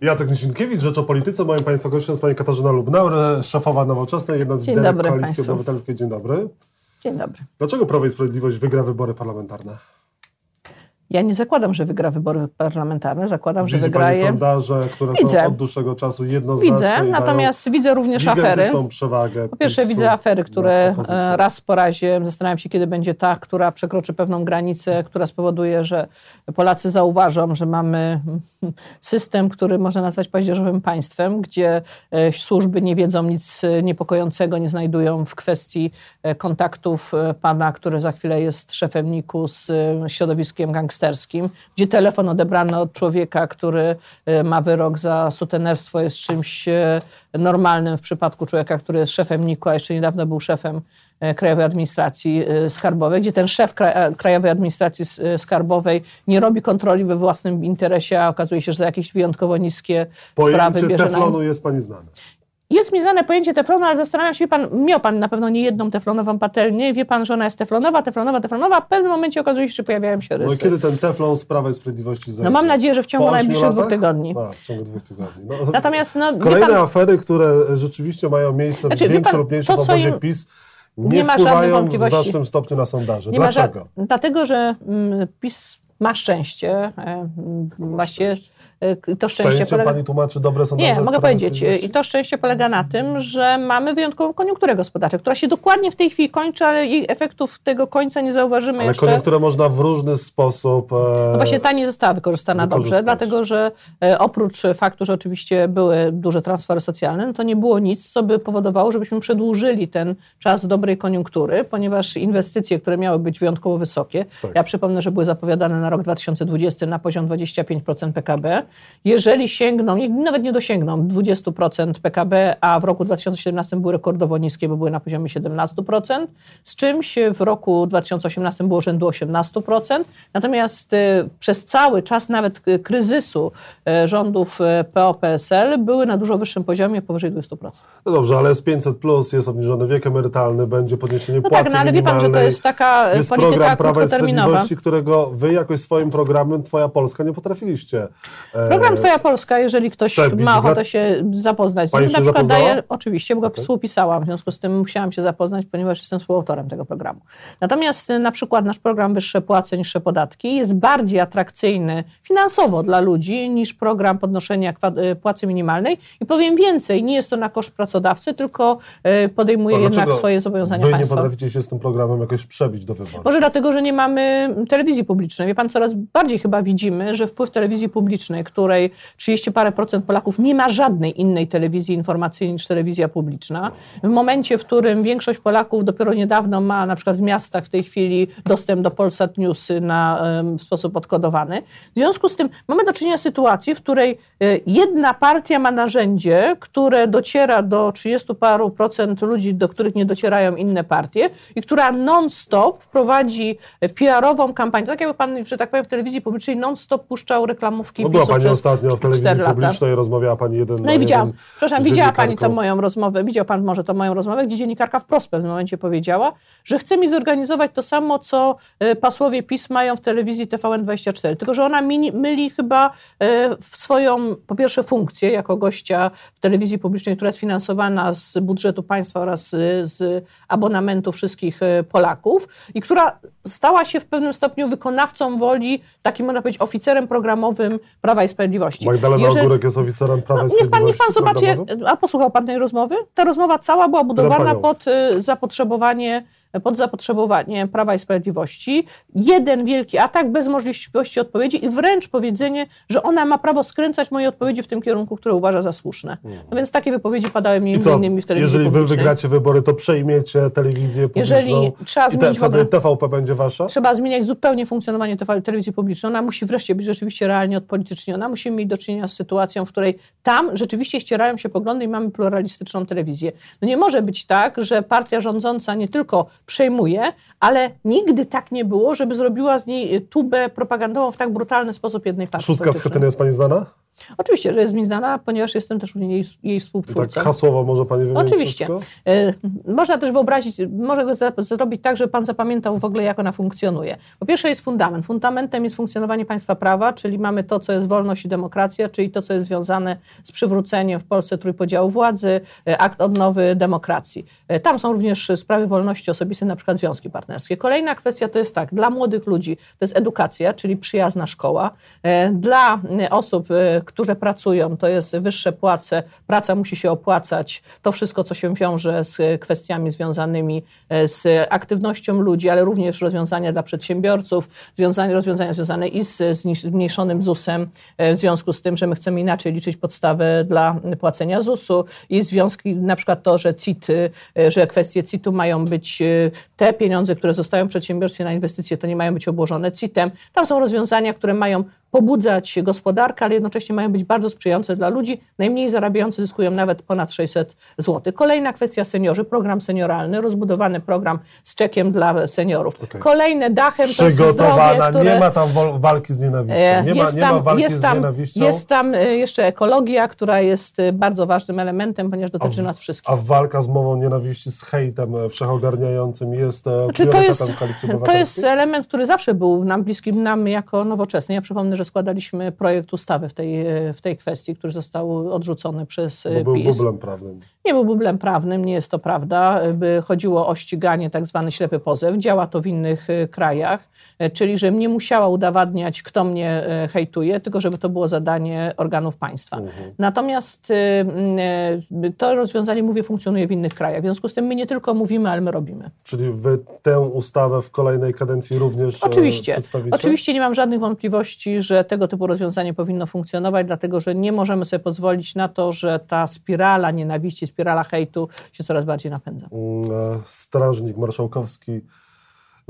Jacek Nisinkiewicz, Rzecz o Polityce. Moim Państwa gościem jest Pani Katarzyna Lubnauer, szefowa Nowoczesnej, jedna z liderów Koalicji Państwu. Obywatelskiej. Dzień dobry. Dzień dobry. Dlaczego Prawo i Sprawiedliwość wygra wybory parlamentarne? Ja nie zakładam, że wygra wybory parlamentarne, zakładam, Widzi że wygra Pani sondaże, które widzę. są od dłuższego czasu jednoznaczne Widzę, natomiast widzę również afery. przewagę. Po pierwsze widzę afery, które e, raz po razie, zastanawiam się, kiedy będzie ta, która przekroczy pewną granicę, która spowoduje, że Polacy zauważą, że mamy system, który można nazwać paździerzowym państwem, gdzie e, służby nie wiedzą nic niepokojącego, nie znajdują w kwestii e, kontaktów pana, który za chwilę jest szefem NIK-u z środowiskiem gangsterskim gangsterskim, gdzie telefon odebrany od człowieka, który e, ma wyrok za sutenerstwo jest czymś e, normalnym w przypadku człowieka, który jest szefem NIK-u, a jeszcze niedawno był szefem e, Krajowej Administracji Skarbowej, gdzie ten szef Krajowej Administracji Skarbowej nie robi kontroli we własnym interesie, a okazuje się, że za jakieś wyjątkowo niskie Pojęcie sprawy bierze teflonu na... jest pani znane. Jest mi znane pojęcie teflonu, ale zastanawiam się, pan, miał pan na pewno nie jedną teflonową patelnię, wie pan, że ona jest teflonowa, teflonowa, teflonowa, a w pewnym momencie okazuje się, że pojawiają się rysy. No i kiedy ten teflon z Prawa i Sprawiedliwości zajdzie? No mam nadzieję, że w ciągu najbliższych latach? dwóch tygodni. A, w ciągu dwóch tygodni. No, Natomiast no, Kolejne pan, afery, które rzeczywiście mają miejsce znaczy, w większym lub mniejszym obozie PiS, nie, nie wpływają w znacznym stopniu na sondaże. Nie Dlaczego? dlatego, że mm, PiS ma szczęście. E, właściwie e, to szczęście, szczęście polega... pani tłumaczy dobre sondaże? Nie, mogę powiedzieć. I to szczęście polega na tym, że mamy wyjątkową koniunkturę gospodarczą, która się dokładnie w tej chwili kończy, ale jej efektów tego końca nie zauważymy ale jeszcze. Ale koniunkturę można w różny sposób... E... No właśnie ta nie została wykorzystana dobrze, dlatego że e, oprócz faktu, że oczywiście były duże transfery socjalne, no to nie było nic, co by powodowało, żebyśmy przedłużyli ten czas dobrej koniunktury, ponieważ inwestycje, które miały być wyjątkowo wysokie, tak. ja przypomnę, że były zapowiadane na rok 2020 na poziom 25% PKB. Jeżeli sięgną, nawet nie dosięgną 20% PKB, a w roku 2017 były rekordowo niskie, bo były na poziomie 17%, z czymś w roku 2018 było rzędu 18%. Natomiast y, przez cały czas nawet kryzysu y, rządów PO-PSL były na dużo wyższym poziomie, powyżej 20%. No dobrze, ale z 500 plus jest obniżony wiek emerytalny, będzie podniesienie no płacy tak, no ale wie pan, że to jest taka jest polityka program Prawa i Sprawiedliwości, którego wy jakoś swoim programem Twoja Polska nie potrafiliście. Program Twoja Polska, jeżeli ktoś przebić, ma ochotę się zapoznać, Pani na się przykład daje, oczywiście, bo go okay. współpisałam, w związku z tym musiałam się zapoznać, ponieważ jestem współautorem tego programu. Natomiast e, na przykład nasz program Wyższe Płace, Niższe Podatki jest bardziej atrakcyjny finansowo dla ludzi niż program podnoszenia e, płacy minimalnej i powiem więcej, nie jest to na koszt pracodawcy, tylko podejmuje jednak swoje zobowiązania wy państwa. nie potraficie się z tym programem jakoś przebić do wyborów? Może dlatego, że nie mamy telewizji publicznej. Wie pan, coraz bardziej chyba widzimy, że wpływ telewizji publicznej, której 30 parę procent Polaków nie ma żadnej innej telewizji informacyjnej niż telewizja publiczna, w momencie, w którym większość Polaków dopiero niedawno ma na przykład w miastach w tej chwili dostęp do Polsat Newsy na, w sposób odkodowany. W związku z tym mamy do czynienia z sytuacją, w której e, jedna partia ma narzędzie, które dociera do 30 paru procent ludzi, do których nie docierają inne partie i która non-stop prowadzi PR-ową kampanię. Tak jakby pan, że tak powiem, w telewizji publicznej non-stop puszczał reklamówki no była Pani ostatnio w telewizji publicznej, rozmawiała Pani jeden No i widziałam, przepraszam, widziała Pani tę moją rozmowę, widział Pan może tą moją rozmowę, gdzie dziennikarka wprost w pewnym momencie powiedziała, że chce mi zorganizować to samo, co e, pasłowie PiS mają w telewizji TVN24, tylko że ona myli chyba e, swoją, po pierwsze funkcję jako gościa w telewizji publicznej, która jest finansowana z budżetu państwa oraz z abonamentu wszystkich e, Polaków i która stała się w pewnym stopniu wykonawcą woli, takim można powiedzieć oficerem programowym Prawa i Sprawiedliwości. Magdalena Jeżeli... Ogórek jest oficerem Prawa i no, niech pan, Sprawiedliwości. Niech pan zobaczy, a posłuchał pan tej rozmowy? Ta rozmowa cała była budowana pod y, zapotrzebowanie pod zapotrzebowanie Prawa i Sprawiedliwości. Jeden wielki atak bez możliwości odpowiedzi i wręcz powiedzenie, że ona ma prawo skręcać moje odpowiedzi w tym kierunku, które uważa za słuszne. No więc takie wypowiedzi padały między innymi w telewizji Jeżeli publicznej. wy wygracie wybory, to przejmiecie telewizję publiczną jeżeli trzeba zmienić i te, wtedy TVP będzie wasza? Trzeba zmieniać zupełnie funkcjonowanie telewizji publicznej. Ona musi wreszcie być rzeczywiście realnie odpolityczniona. Musimy mieć do czynienia z sytuacją, w której tam rzeczywiście ścierają się poglądy i mamy pluralistyczną telewizję. No nie może być tak, że partia rządząca nie tylko przejmuje, ale nigdy tak nie było, żeby zrobiła z niej tubę propagandową w tak brutalny sposób jednej partii Szóstka z Chetyny jest Pani znana? Oczywiście, że jest mi znana, ponieważ jestem też jej, jej współtwórcą. tak hasłowo może Pani wymienić Oczywiście. Wszystko? Można też wyobrazić, może go zrobić tak, żeby Pan zapamiętał w ogóle, jak ona funkcjonuje. Po pierwsze jest fundament. Fundamentem jest funkcjonowanie państwa prawa, czyli mamy to, co jest wolność i demokracja, czyli to, co jest związane z przywróceniem w Polsce trójpodziału władzy, akt odnowy demokracji. Tam są również sprawy wolności osobistej, na przykład związki partnerskie. Kolejna kwestia to jest tak, dla młodych ludzi to jest edukacja, czyli przyjazna szkoła. Dla osób, które pracują, to jest wyższe płace, praca musi się opłacać, to wszystko, co się wiąże z kwestiami związanymi e, z aktywnością ludzi, ale również rozwiązania dla przedsiębiorców, rozwiązania, rozwiązania związane i z zmniejszonym ZUS-em, e, w związku z tym, że my chcemy inaczej liczyć podstawę dla płacenia ZUS-u i związki, na przykład to, że CIT, e, że kwestie CIT-u mają być, te pieniądze, które zostają przedsiębiorstwie na inwestycje, to nie mają być obłożone CIT-em. Tam są rozwiązania, które mają pobudzać gospodarkę, ale jednocześnie mają być bardzo sprzyjające dla ludzi. Najmniej zarabiający zyskują nawet ponad 600 zł. Kolejna kwestia seniorzy, program senioralny, rozbudowany program z czekiem dla seniorów. Okay. Kolejne dachem to jest zdrowie, które... nie ma tam walki z nienawiścią. E, nie ma, nie ma walki jest tam, z nienawiścią. Jest tam e, jeszcze ekologia, która jest e, bardzo ważnym elementem, ponieważ dotyczy w, nas wszystkich. A walka z mową nienawiści, z hejtem wszechogarniającym jest znaczy, to jest, to jest element, który zawsze był nam bliskim, nam jako nowoczesny. Ja przypomnę, że składali przygotowaliśmy projekt ustawy w tej, w tej kwestii, który został odrzucony przez Bo był PiS. bublem prawnym. Nie był bublem prawnym, nie jest to prawda. By chodziło o ściganie, tak zwany ślepy pozew. Działa to w innych e, krajach, e, czyli że nie musiała udowadniać, kto mnie e, hejtuje, tylko żeby to było zadanie organów państwa. Mhm. Natomiast to rozwiązanie, mówię, funkcjonuje w innych krajach. W związku z tym my nie tylko mówimy, ale my robimy. Czyli wy tę ustawę w kolejnej kadencji również Oczywiście. przedstawicie? Oczywiście nie mam żadnych wątpliwości, że tego typu rozwiązanie powinno funkcjonować, dlatego że nie możemy sobie pozwolić na to, że ta spirala nienawiści, spirala hejtu się coraz bardziej napędza. Mm, e, strażnik marszałkowski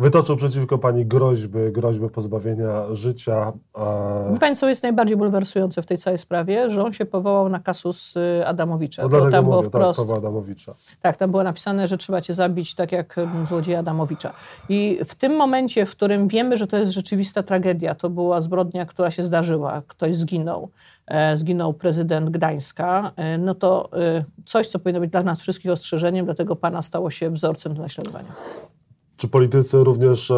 wytoczył przeciwko pani groźby, groźby pozbawienia życia. A... Pani, co jest najbardziej bulwersujące w tej całej sprawie, że on się powołał na kasus y, Adamowicza. No dlatego tam mówię, było tak, wprost, tak, Adamowicza. Tak, tam było napisane, że trzeba cię zabić tak jak mm, złodzieja Adamowicza. I w tym momencie, w którym wiemy, że to jest rzeczywista tragedia, to była zbrodnia, która się zdarzyła, ktoś zginął, e, zginął prezydent Gdańska, e, no to e, coś, co powinno być dla nas wszystkich ostrzeżeniem, dlatego pana stało się wzorcem do naśladowania. Czy politycy również e,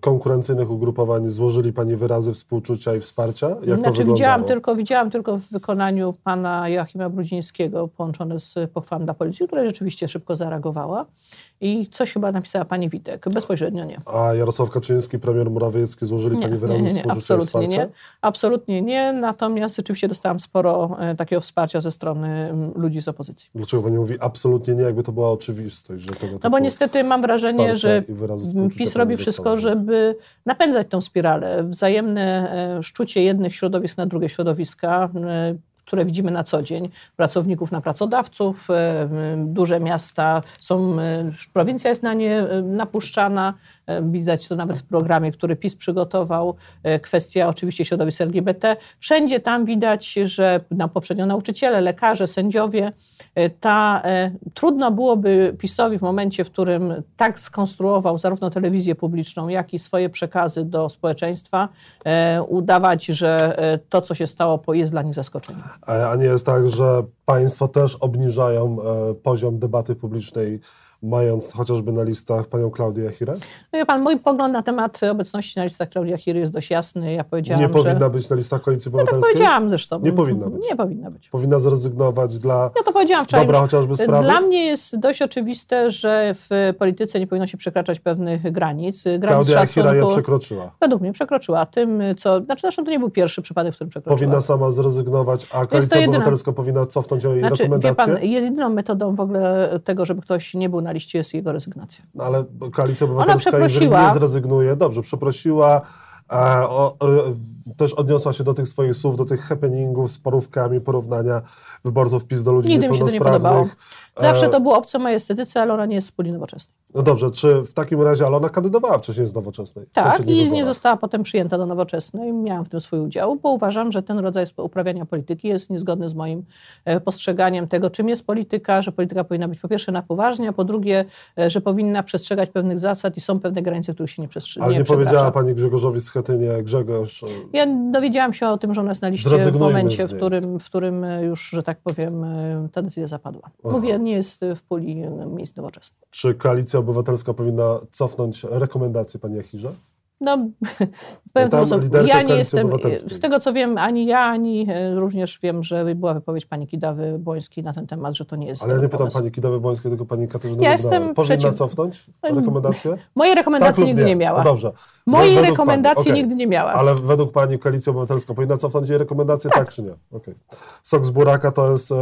konkurencyjnych ugrupowań złożyli Pani wyrazy współczucia i wsparcia? Jak znaczy, to widziałam tylko, widziałam tylko w wykonaniu pana Joachima Brudzińskiego połączone z pochwałą dla policji, która rzeczywiście szybko zareagowała. I coś chyba napisała pani Witek, bezpośrednio nie. A Jarosław Kaczyński, premier Morawiecki złożyli nie, pani wyrazy nie, nie, nie, absolutnie nie. Absolutnie nie, natomiast rzeczywiście dostałam sporo e, takiego wsparcia ze strony m, ludzi z opozycji. Dlaczego pani mówi absolutnie nie, jakby to była oczywistość? Że tego no bo niestety mam wrażenie, że PiS robi wszystko, żeby napędzać tą spiralę. Wzajemne e, szczucie jednych środowisk na drugie środowiska, e, które widzimy na co dzień, pracowników na pracodawców, e, duże miasta są, prowincja jest na nie napuszczana, widać to nawet w programie, który PiS przygotował, kwestia oczywiście środowisk LGBT. Wszędzie tam widać, że na poprzednio nauczyciele, lekarze, sędziowie, ta, trudno byłoby PiSowi w momencie, w którym tak skonstruował zarówno telewizję publiczną, jak i swoje przekazy do społeczeństwa, udawać, że to, co się stało, jest dla nich zaskoczeniem. A nie jest tak, że państwo też obniżają e, poziom debaty publicznej mając chociażby na listach panią Klaudię Jachirę? No wie pan, mój pogląd na temat obecności na listach Klaudii Jachiry jest dość jasny. Ja powiedziałam, Nie powinna że... być na listach Koalicji Obywatelskiej? No tak powiedziałam zresztą. Nie powinna być? Nie powinna być. Powinna zrezygnować dla ja to powiedziałam wczoraj. dobra chociażby sprawy? Dla mnie jest dość oczywiste, że w polityce nie powinno się przekraczać pewnych granic. granic Klaudia Jachira je przekroczyła. Według mnie przekroczyła. Tym, co... Znaczy zresztą to nie był pierwszy przypadek, w którym przekroczyła. Powinna sama zrezygnować, a Koalicja jedyna... Obywatelska powinna cofnąć jej znaczy, rekomendację? Wie pan, jedyną metodą w ogóle tego, żeby ktoś nie był na liście jest jego rezygnacja. No ale Koalicja Obywatelska, jeżeli nie zrezygnuje, dobrze, przeprosiła, a, o, o, też odniosła się do tych swoich słów, do tych happeningów z porówkami, porównania wyborców PiS do ludzi Nigdy. Mi się to nie podobało. Zawsze to było obce mojej estetyce, ale ona nie jest wspólnie nowoczesna. No dobrze, czy w takim razie, ale ona kandydowała wcześniej z Nowoczesnej? Tak, i wyborach. nie została potem przyjęta do Nowoczesnej. Miałam w tym swój udział, bo uważam, że ten rodzaj uprawiania polityki jest niezgodny z moim e, postrzeganiem tego, czym jest polityka, że polityka powinna być po pierwsze na poważnie, a po drugie, e, że powinna przestrzegać pewnych zasad i są pewne granice, których się nie przestrzega. Ale nie, nie powiedziała pani Grzegorzowi Schetynie, Grzegorz... Ja dowiedziałam się o tym, że ona jest na liście w momencie, w którym, w którym już, że tak powiem, ta decyzja zapadła. Aha. Mówię, nie jest w puli miejsc nowoczesnych. Czy Koalicja Obywatelska powinna cofnąć rekomendacje pani Achirza? No, w no sposób. Ja nie jestem, z tego co wiem, ani ja, ani e, również wiem, że była wypowiedź pani Kidawy Błońskiej na ten temat, że to nie jest. Ale ja nie pytam pani Kidawy Błońskiej, tylko pani Katarzyny ja jestem Powinna przeciw... cofnąć rekomendacje? Moje rekomendacje tak nigdy nie, nie miała. No dobrze. Moje rekomendacje okay. nigdy nie miała. Ale według pani Koalicja Obywatelska powinna cofnąć jej rekomendacje, tak, tak czy nie? Okay. Sok z buraka to jest e,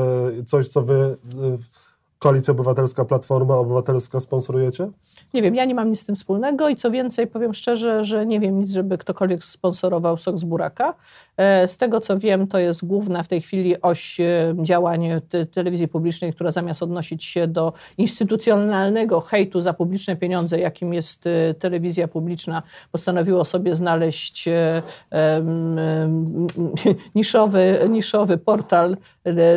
coś, co wy e, Koalicja Obywatelska, Platforma Obywatelska sponsorujecie? Nie wiem, ja nie mam nic z tym wspólnego i co więcej, powiem szczerze, że nie wiem nic, żeby ktokolwiek sponsorował sok z buraka. E, z tego co wiem, to jest główna w tej chwili oś e, działań te telewizji publicznej, która zamiast odnosić się do instytucjonalnego hejtu za publiczne pieniądze, jakim jest e, telewizja publiczna, postanowiło sobie znaleźć niszowy, niszowy portal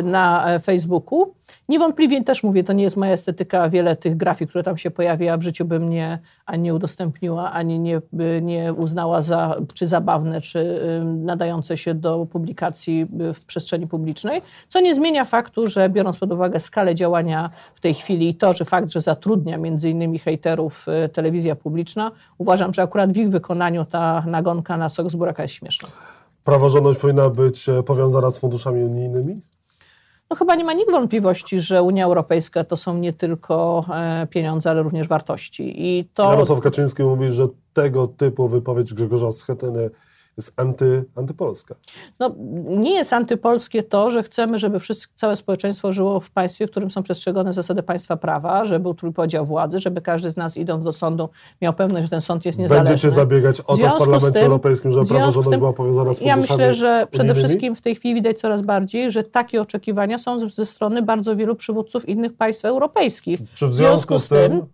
na Facebooku. Niewątpliwie też mówię, to nie jest moja estetyka, wiele tych grafik, które tam się pojawia, w życiu bym nie, ani nie udostępniła, ani nie, nie uznała za czy zabawne, czy nadające się do publikacji w przestrzeni publicznej, co nie zmienia faktu, że biorąc pod uwagę skalę działania w tej chwili i to, że fakt, że zatrudnia między innymi hejterów y, telewizja publiczna, uważam, że akurat w ich wykonaniu ta nagonka na sok z buraka jest śmieszna. Praworządność powinna być e, powiązana z funduszami unijnymi? No chyba nie ma nikt wątpliwości, że Unia Europejska to są nie tylko e, pieniądze, ale również wartości. I to... Jarosław Kaczyński mówi, że tego typu wypowiedź Grzegorza Schetyny jest anty, antypolska. No, nie jest antypolskie to, że chcemy, żeby wszyscy, całe społeczeństwo żyło w państwie, w którym są przestrzegane zasady państwa prawa, żeby był trójpodział władzy, żeby każdy z nas idąc do sądu miał pewność, że ten sąd jest niezależny. Będziecie zabiegać o to w Parlamencie tym, Europejskim, żeby praworządność była powiązana z Ja myślę, że przede wszystkim w tej chwili widać coraz bardziej, że takie oczekiwania są ze strony bardzo wielu przywódców innych państw europejskich. Czy w związku, w związku z tym, tym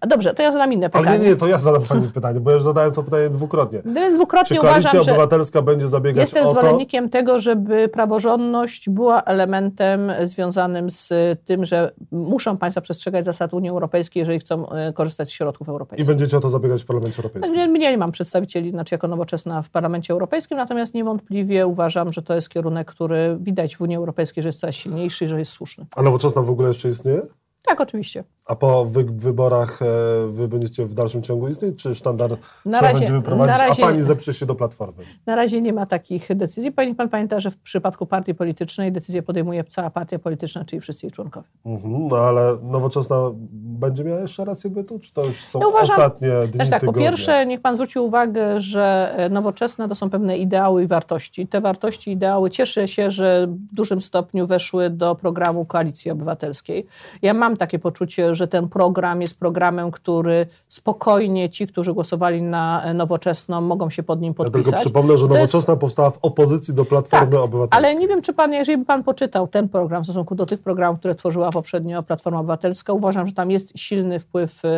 a dobrze, to ja zadam inne pytanie. Ale nie, nie, to ja zadam Pani pytanie, bo ja już zadałem to pytanie dwukrotnie. Dwukrotnie Czy Koalicja uważam, Obywatelska będzie zabiegać jestem o to... Jestem zwolennikiem tego, żeby praworządność była elementem związanym z tym, że muszą państwa przestrzegać zasad Unii Europejskiej, jeżeli chcą e, korzystać z środków europejskich. I będziecie o to zabiegać w Parlamencie Europejskim? Ja nie mam przedstawicieli, znaczy jako nowoczesna w Parlamencie Europejskim, natomiast niewątpliwie uważam, że to jest kierunek, który widać w Unii Europejskiej, że jest coraz silniejszy i że jest słuszny. A nowoczesna w ogóle jeszcze istnieje? Tak, oczywiście. A po wy wyborach e, wy będziecie w dalszym ciągu istnieć, czy sztandar na razie, będzie wyprowadzić, razie, a pani zeprze się do Platformy? Na razie nie ma takich decyzji. Pani, pan pamięta, że w przypadku partii politycznej decyzję podejmuje cała partia polityczna, czyli wszyscy jej członkowie. Mhm, no ale nowoczesna będzie miała jeszcze rację bytu, czy to już są ja uważam, ostatnie dni, tak, tygodnie? Po pierwsze, niech pan zwróci uwagę, że nowoczesna to są pewne ideały i wartości. Te wartości, ideały, cieszę się, że w dużym stopniu weszły do programu Koalicji Obywatelskiej. Ja mam takie poczucie, że ten program jest programem, który spokojnie ci, którzy głosowali na Nowoczesną, mogą się pod nim podpisać. Ja tylko przypomnę, że Nowoczesna jest... powstała w opozycji do Platformy tak, Obywatelskiej. Ale nie wiem, czy pan, jeżeli by pan poczytał ten program w stosunku do tych programów, które tworzyła poprzednio Platforma Obywatelska, uważam, że tam jest silny wpływ y,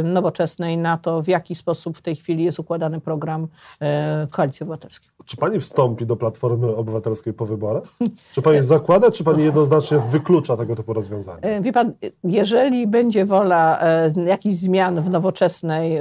y, Nowoczesnej na to, w jaki sposób w tej chwili jest układany program y, Koalicji Obywatelskiej. Czy pani wstąpi do Platformy Obywatelskiej po wyborach? Czy pani zakłada, czy pani jednoznacznie wyklucza tego typu rozwiązania? Wie pan, jeżeli będzie wola jakichś zmian w nowoczesnej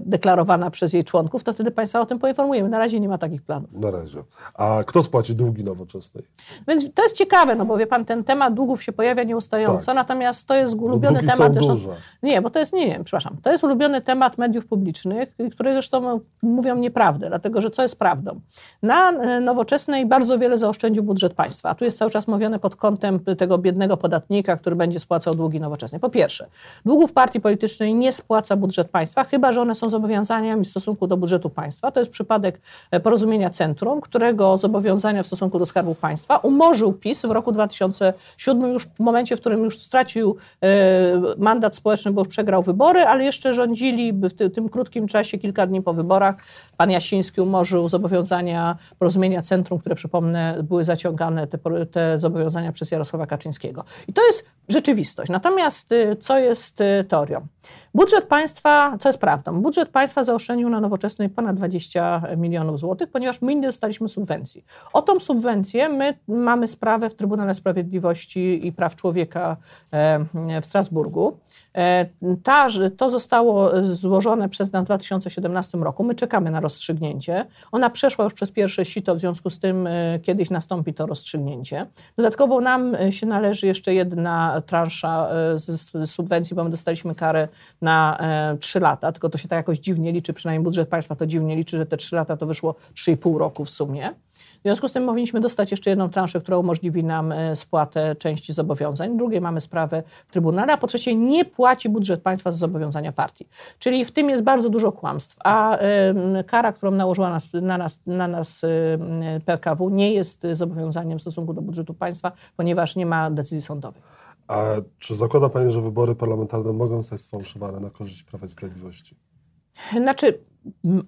deklarowana przez jej członków, to wtedy Państwa o tym poinformujemy. Na razie nie ma takich planów. Na razie. A kto spłaci długi nowoczesnej? Więc to jest ciekawe, no bo wie Pan, ten temat długów się pojawia nieustająco, tak. natomiast to jest ulubiony temat. Są zresztą. Nie, bo to jest, nie, nie, przepraszam, to jest ulubiony temat mediów publicznych, które zresztą mówią nieprawdę, dlatego że co jest prawdą? Na e, nowoczesnej bardzo wiele zaoszczędził budżet państwa, a tu jest cały czas mówione pod kątem tego biednego podatnika, który będzie spłacał długi nowoczesnej. Po pierwsze, długów partii politycznej nie spłaca budżet państwa, chyba że one są zobowiązaniami w stosunku do budżetu państwa. To jest przypadek e, porozumienia Centrum, którego zobowiązania w stosunku do Skarbu Państwa umorzył PiS w roku 2007, już w momencie, w którym już stracił e, mandat społeczny, bo przegrał wybory, ale jeszcze rządzili w tym krótkim czasie, kilka dni po wyborach. Pan Jasiński umorzył zobowiązania porozumienia Centrum, które przypomnę były zaciągane, te, te zobowiązania przez Jarosława Kaczyńskiego. I to jest rzeczywistość. Natomiast co jest teorią? Budżet państwa, co jest prawdą, budżet państwa zaoszczędził na nowoczesnej ponad 20 milionów złotych, ponieważ my nie dostaliśmy subwencji. O tą subwencję my mamy sprawę w Trybunale Sprawiedliwości i Praw Człowieka w Strasburgu. E, ta, to zostało złożone przez nas w 2017 roku. My czekamy na rozstrzygnięcie. Ona przeszła już przez pierwsze sito, w związku z tym e, kiedyś nastąpi to rozstrzygnięcie. Dodatkowo nam e, się należy jeszcze jedna transza z subwencji, bo my dostaliśmy karę na 3 lata, tylko to się tak jakoś dziwnie liczy, przynajmniej budżet państwa to dziwnie liczy, że te 3 lata to wyszło 3,5 roku w sumie. W związku z tym powinniśmy dostać jeszcze jedną transzę, która umożliwi nam e, spłatę części zobowiązań. Drugie mamy sprawę w Trybunale, a po trzecie nie płaci budżet państwa za zobowiązania partii. Czyli w tym jest bardzo dużo kłamstw, a kara, którą nałożyła nas, na nas, na nas PKW nie jest zobowiązaniem w stosunku do budżetu państwa, ponieważ nie ma decyzji sądowej. A czy zakłada Pani, że wybory parlamentarne mogą zostać sfałszowane na korzyść Prawa i Sprawiedliwości? Znaczy,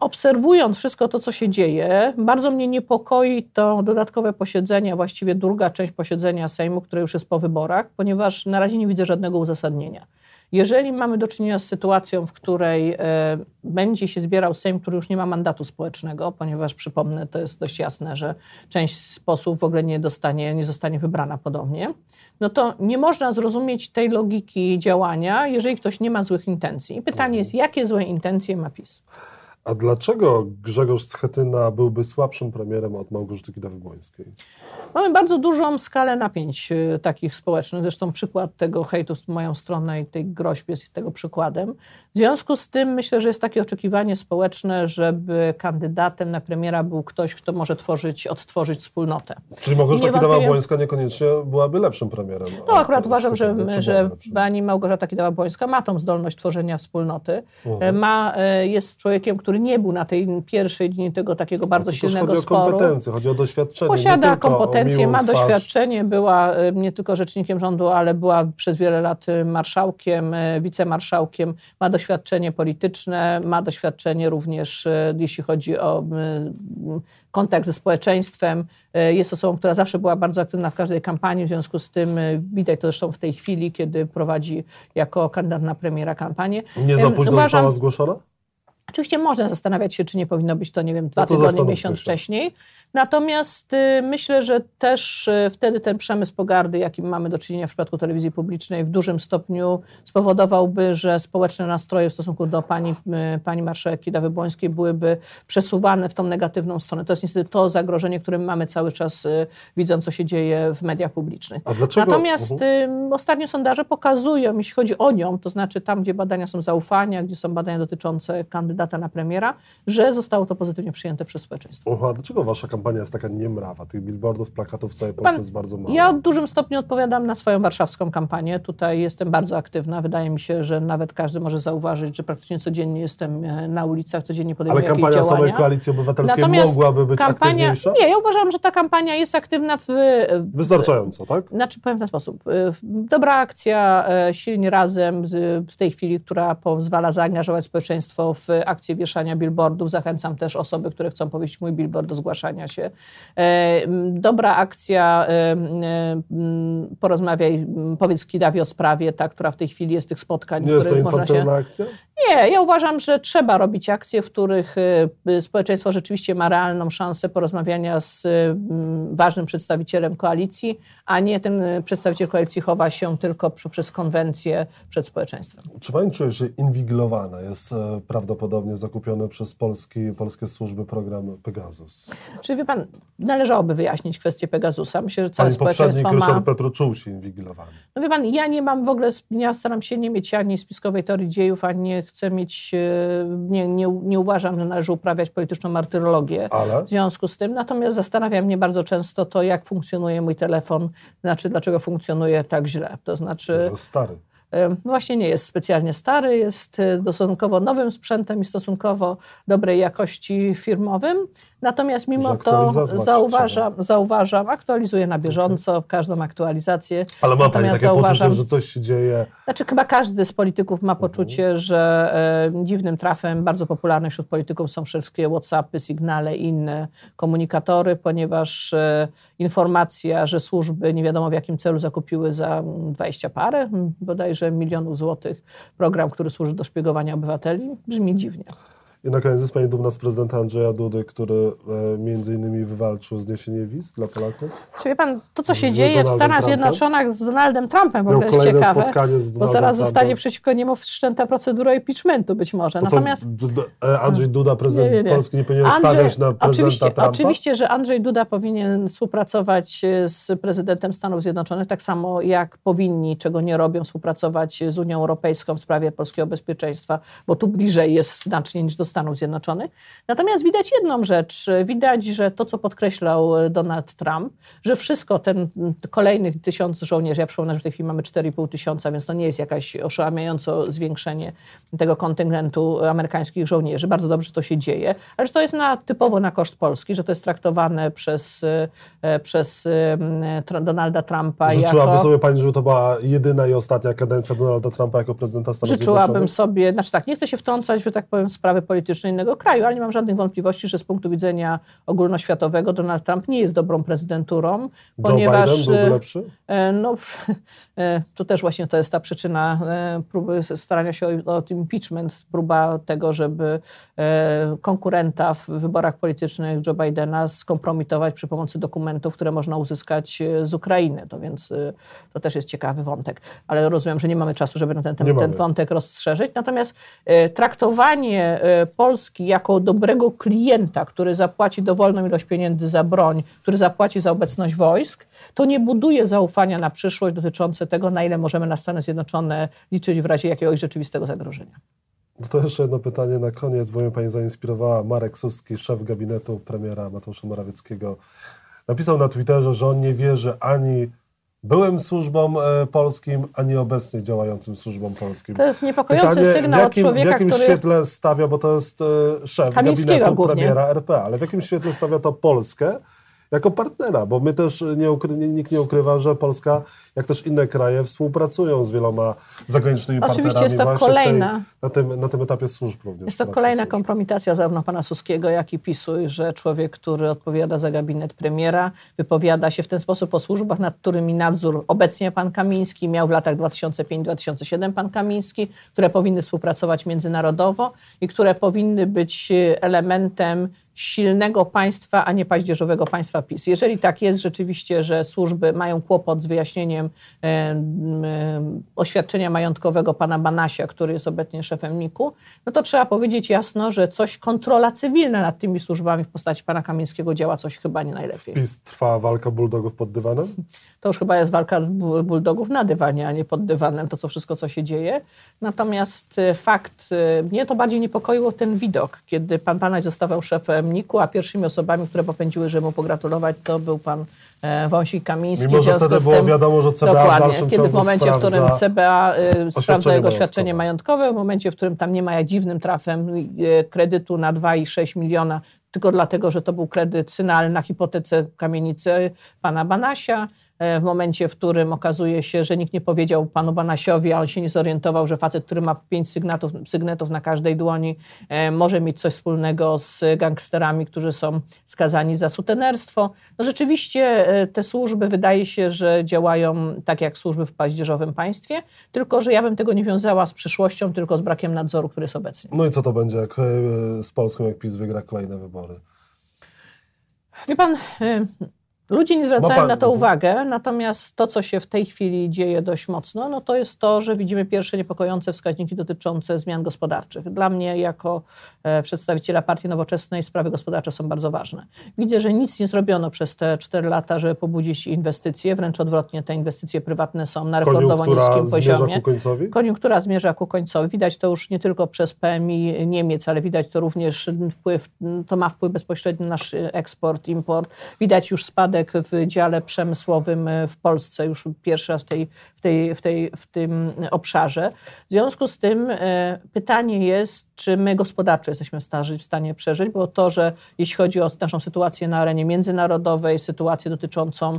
obserwując wszystko to, co się dzieje, bardzo mnie niepokoi to dodatkowe posiedzenie, właściwie druga część posiedzenia Sejmu, które już jest po wyborach, ponieważ na razie nie widzę żadnego uzasadnienia. Jeżeli mamy do czynienia z sytuacją, w której e, będzie się zbierał Sejm, który już nie ma mandatu społecznego, ponieważ przypomnę, to jest dość jasne, że część z posłów w ogóle nie, dostanie, nie zostanie wybrana podobnie, no to nie można zrozumieć tej logiki działania, jeżeli ktoś nie ma złych intencji. I pytanie jest, jakie złe intencje ma PiS? A dlaczego Grzegorz Schetyna byłby słabszym premierem od Małgorzaty Kidawy-Błońskiej? Mamy bardzo dużą skalę napięć y, takich społecznych. Zresztą przykład tego hejtu w moją stronę i tej groźby jest tego przykładem. W związku z tym myślę, że jest takie oczekiwanie społeczne, żeby kandydatem na premiera był ktoś, kto może tworzyć, odtworzyć wspólnotę. Czyli Małgorzata Kidawa-Błońska niekoniecznie byłaby lepszym premierem. No akurat uważam, że, że pani Małgorzata Kidawa-Błońska ma tą zdolność tworzenia wspólnoty. Mhm. Ma, e, jest człowiekiem, który nie był na tej pierwszej linii tego takiego bardzo silnego chodzi sporu. Chodzi o kompetencje, chodzi o doświadczenie. Posiada kompetencje, ma twarz. doświadczenie, była e, nie tylko rzecznikiem rządu, ale była przez wiele lat e, marszałkiem, wicemarszałkiem, ma doświadczenie polityczne, ma doświadczenie również, jeśli chodzi o kontakt ze społeczeństwem. Jest osobą, która zawsze była bardzo aktywna w każdej kampanii, w związku z tym widać to zresztą w tej chwili, kiedy prowadzi jako kandydat na premiera kampanię. Nie za późno Uważam, została zgłoszona? Oczywiście można zastanawiać się, czy nie powinno być to, nie wiem, dwa no tygodnie, miesiąc wcześniej. Natomiast y, myślę, że też y, wtedy ten przemysł pogardy, jakim mamy do czynienia w przypadku telewizji publicznej, w dużym stopniu spowodowałby, że społeczne nastroje w stosunku do pani, y, pani marszałek Kidawy-Błońskiej byłyby przesuwane w tą negatywną stronę. To jest niestety to zagrożenie, które mamy cały czas, widząc, co się dzieje w mediach publicznych. Natomiast uh-huh. ostatnie sondaże pokazują, jeśli chodzi o nią, to znaczy tam, gdzie badania są zaufania, gdzie są badania dotyczące kandydata na premiera, że zostało to pozytywnie przyjęte przez społeczeństwo. Uh, a dlaczego wasza kampania jest taka niemrawa. Tych billboardów, plakatów w całej Polsce Pan, jest bardzo mało. Ja w dużym stopniu odpowiadam na swoją warszawską kampanię. Tutaj jestem bardzo aktywna. Wydaje mi się, że nawet każdy może zauważyć, że praktycznie codziennie jestem e, na ulicach, codziennie podejmuję Ale kampania działania. samej Koalicji Obywatelskiej Natomiast mogłaby być kampania, aktywniejsza? Nie, ja uważam, że ta kampania jest aktywna w... Wystarczająco, tak? Znaczy, powiem w ten sposób. E, dobra akcja, e, silnie razem w tej chwili, która pozwala zaangażować społeczeństwo w akcję wieszania billboardów. Zachęcam też osoby, które chcą powiedzieć mój billboard do zgłaszania się. E, dobra akcja, e, porozmawiaj, powiedz Kidawi o sprawie, ta, która w tej chwili jest tych spotkań. Nie jest to infantylna się... akcja? Nie, ja uważam, że trzeba robić akcje, w których e, społeczeństwo rzeczywiście ma realną szansę porozmawiania z ważnym przedstawicielem koalicji, a nie ten przedstawiciel koalicji chowa się tylko przez konwencję przed społeczeństwem. Czy pani czuje, że inwigilowana jest prawdopodobnie zakupiony przez Polski, polskie służby program Pegasus? Czy wie pan, należałoby wyjaśnić kwestię Pegasusa. Myślę, że całe Pani społeczeństwo ma... Ryszard Petru czuł się inwigilowany. No wie pan, ja nie mam w ogóle, ja staram się nie mieć ani spiskowej teorii dziejów, ani nie chcę mieć, e, nie, nie, nie uważam, że należy uprawiać polityczną martyrologię Ale? w związku z tym. Natomiast zastanawia mnie bardzo często to, jak funkcjonuje mój telefon, znaczy dlaczego funkcjonuje tak źle. To znaczy... Że stary. No właśnie nie jest specjalnie stary, jest stosunkowo nowym sprzętem i stosunkowo dobrej jakości firmowym. Natomiast mimo to zauważam, zauważam, aktualizuję na bieżąco każdą aktualizację. Ale ma Pani takie zauważam, poczucie, że coś się dzieje? Znaczy chyba każdy z polityków ma poczucie, mhm. -huh. że e, dziwnym trafem bardzo popularne wśród polityków są wszystkie Whatsappy, Signale i inne komunikatory, ponieważ e, informacja, że służby nie wiadomo w jakim celu zakupiły za 20 parę, bodajże milionów złotych program, który służy do szpiegowania obywateli, brzmi dziwnie. I na koniec jest Pani dumna z prezydenta Andrzeja Dudy, który e, między innymi wywalczył zniesienie wiz dla Polaków? Czy wie Pan, to co się z dzieje w Stanach Trumpem? Zjednoczonych z Donaldem Trumpem w ogóle jest ciekawe, spotkanie z bo zaraz Trumpem. zostanie przeciwko niemu wszczęta procedura impeachmentu być może. To Natomiast... Co, e, Andrzej Duda, prezydent nie, nie, nie. Polski, nie powinien Andrzej, stawiać na prezydenta oczywiście, Trumpa? Oczywiście, że Andrzej Duda powinien współpracować e, z prezydentem Stanów Zjednoczonych, tak samo jak powinni, czego nie robią, współpracować z Unią Europejską w sprawie polskiego bezpieczeństwa, bo tu bliżej jest znacznie niż do Stanów Zjednoczonych. Natomiast widać jedną rzecz. Widać, że to, co podkreślał Donald Trump, że wszystko, ten kolejnych tysiąc żołnierzy, ja przypomnę, że w tej chwili mamy 4,5 tysiąca, więc to nie jest jakaś oszałamiająco zwiększenie tego kontyngentu amerykańskich żołnierzy. Bardzo dobrze, że to się dzieje, ale że to jest na, typowo na koszt Polski, że to jest traktowane przez, e, przez Donalda Trumpa Życzyłaby jako... sobie Pani, żeby to była jedyna i ostatnia kadencja Donalda Trumpa jako prezydenta Stanów Zjednoczonych? Życzyłabym sobie, znaczy tak, nie chcę się wtrącać, że tak powiem, w sprawy polityczne innego kraju, ale nie mam żadnych wątpliwości, że z punktu widzenia ogólnoświatowego Donald Trump nie jest dobrą prezydenturą, Joe ponieważ... Biden byłby lepszy? E, no, e, to też właśnie to jest ta przyczyna e, próby starania się o, o impeachment, próba tego, żeby konkurenta w wyborach politycznych Joe Bidena skompromitować przy pomocy dokumentów, które można uzyskać z Ukrainy. To więc to też jest ciekawy wątek. Ale rozumiem, że nie mamy czasu, żeby na ten, ten, ten wątek rozszerzyć. Natomiast traktowanie Polski jako dobrego klienta, który zapłaci dowolną ilość pieniędzy za broń, który zapłaci za obecność wojsk, to nie buduje zaufania na przyszłość dotyczące tego, na ile możemy na Stany Zjednoczone liczyć w razie jakiegoś rzeczywistego zagrożenia. No to jeszcze jedno pytanie na koniec, bo mnie Pani zainspirowała. Marek Suski, szef gabinetu premiera Mateusza Morawieckiego, napisał na Twitterze, że on nie wierzy ani byłym służbom e, polskim, a nie obecnie działającym służbom polskim. To jest niepokojący Pytanie, sygnał jakim, od człowieka, W jakim który... świetle stawia, bo to jest e, szef gabinetu głównie. premiera RP, ale w jakim świetle stawia to Polskę jako partnera, bo my też nie ukry, nikt nie ukrywa, że Polska, jak też inne kraje, współpracują z wieloma zagranicznymi Oczywiście partnerami jest to kolejna, tej, na, tym, na tym etapie służb również. Jest to kolejna służb. kompromitacja zarówno pana Suskiego, jak i PiSu, że człowiek, który odpowiada za gabinet premiera, wypowiada się w ten sposób o służbach, nad którymi nadzór obecnie pan Kamiński miał w latach 2005-2007 pan Kamiński, które powinny współpracować międzynarodowo i które powinny być elementem silnego państwa, a nie paździerzowego państwa PiS. Jeżeli tak jest rzeczywiście, że służby mają kłopot z wyjaśnieniem e, e, oświadczenia majątkowego pana Banasia, który jest obecnie szefem NIK-u, no to trzeba powiedzieć jasno, że coś kontrola cywilna nad tymi służbami w postaci pana Kamińskiego działa coś chyba nie najlepiej. PiS trwa walka bulldogów pod dywanem? To już chyba jest walka bulldogów na dywanie, a nie pod dywanem, to co wszystko, co się dzieje. Natomiast e, fakt, mnie to bardziej niepokoiło ten widok, kiedy pan Banaś zostawał szefem A pierwszymi osobami, które popędziły, żeby mu pogratulować, to był pan e, Wąsik Kamiński. Mimo, że wtedy było wiadomo, że CBA dokładnie, w kiedy w momencie, w którym CBA y, sprawdza jego oświadczenie majątkowe, w momencie, w którym tam nie ma jak dziwnym trafem y, kredytu na 2,6 miliona, tylko dlatego, że to był kredyt synalny na hipotece kamienicy pana Banasia. E, w momencie, w którym okazuje się, że nikt nie powiedział panu Banasiowi, a on się nie zorientował, że facet, który ma pięć sygnatów, sygnetów na każdej dłoni, e, może mieć coś wspólnego z gangsterami, którzy są skazani za sutenerstwo. No rzeczywiście e, te służby wydaje się, że działają tak jak służby w paździerzowym państwie, tylko że ja bym tego nie wiązała z przyszłością, tylko z brakiem nadzoru, który jest obecnie. No i co to będzie jak z Polską, jak PiS wygra kolejne wybory? Wie pan, Ludzie nie zwracają na to uwagę, natomiast to, co się w tej chwili dzieje dość mocno, no to jest to, że widzimy pierwsze niepokojące wskaźniki dotyczące zmian gospodarczych. Dla mnie, jako e, przedstawiciela Partii Nowoczesnej, sprawy gospodarcze są bardzo ważne. Widzę, że nic nie zrobiono przez te cztery lata, żeby pobudzić inwestycje, wręcz odwrotnie, te inwestycje prywatne są na rekordowo niskim poziomie. Ku końcowi? Koniunktura zmierza ku końcowi. Widać to już nie tylko przez PMI Niemiec, ale widać to również wpływ, to ma wpływ bezpośredni na nasz eksport, import. Widać już spadek w dziale przemysłowym w Polsce, już pierwszy raz w, tej, w, tej, w, tej, w tym obszarze. W związku z tym pytanie jest, czy my gospodarczo jesteśmy w stanie, w stanie przeżyć, bo to, że jeśli chodzi o naszą sytuację na arenie międzynarodowej, sytuację dotyczącą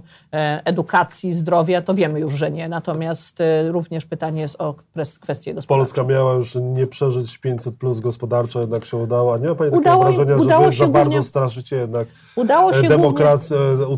edukacji, zdrowia, to wiemy już, że nie. Natomiast również pytanie jest o kwestie gospodarcze. Polska miała już nie przeżyć 500 plus gospodarczo, jednak się udało. A nie ma Pani takiego wrażenia, że Wy za bardzo głównie, straszycie jednak udało się głównie,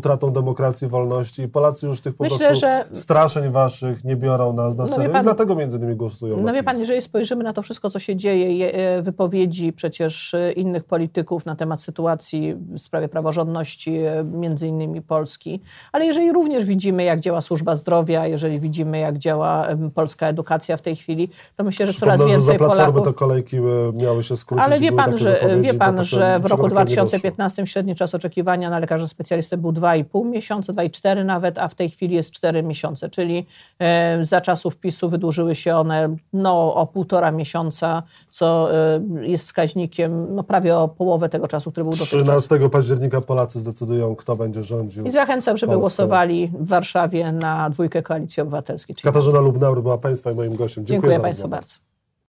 utratą demokracji, wolności. I Polacy już tych po Myślę, prostu że, straszeń Waszych nie biorą na, na no serio. Pan, i dlatego między innymi głosują No wie Pan, jeżeli spojrzymy na to wszystko, co się dzieje, e, wypowiedzi przecież e, innych polityków na temat sytuacji w sprawie praworządności, e, między innymi Polski, ale jeżeli również widzimy, jak działa służba zdrowia, jeżeli widzimy, jak działa polska edukacja w tej chwili, to myślę, że coraz więcej że za Polaków... te kolejki miały się skrócić. Ale wie pan, że, wie pan, że w roku 2015 średni czas oczekiwania na lekarza specjalistę był 2,5 miesiące, 2,4 nawet, a w tej chwili jest 4 miesiące, czyli e, za czasów PiSu wydłużyły się one no, o półtora miesiąca, co e, jest wskaźnikiem no, prawie o połowę tego czasu, który był dotychczas. 13 października Polacy zdecydują, kto będzie rządził. I zachęcam, żeby Polską. głosowali w Warszawie na dwójkę Koalicji Obywatelskiej. Katarzyna Lubnauer była Państwa i moim gościem. Dziękuję, Dziękuję Państwu bardzo.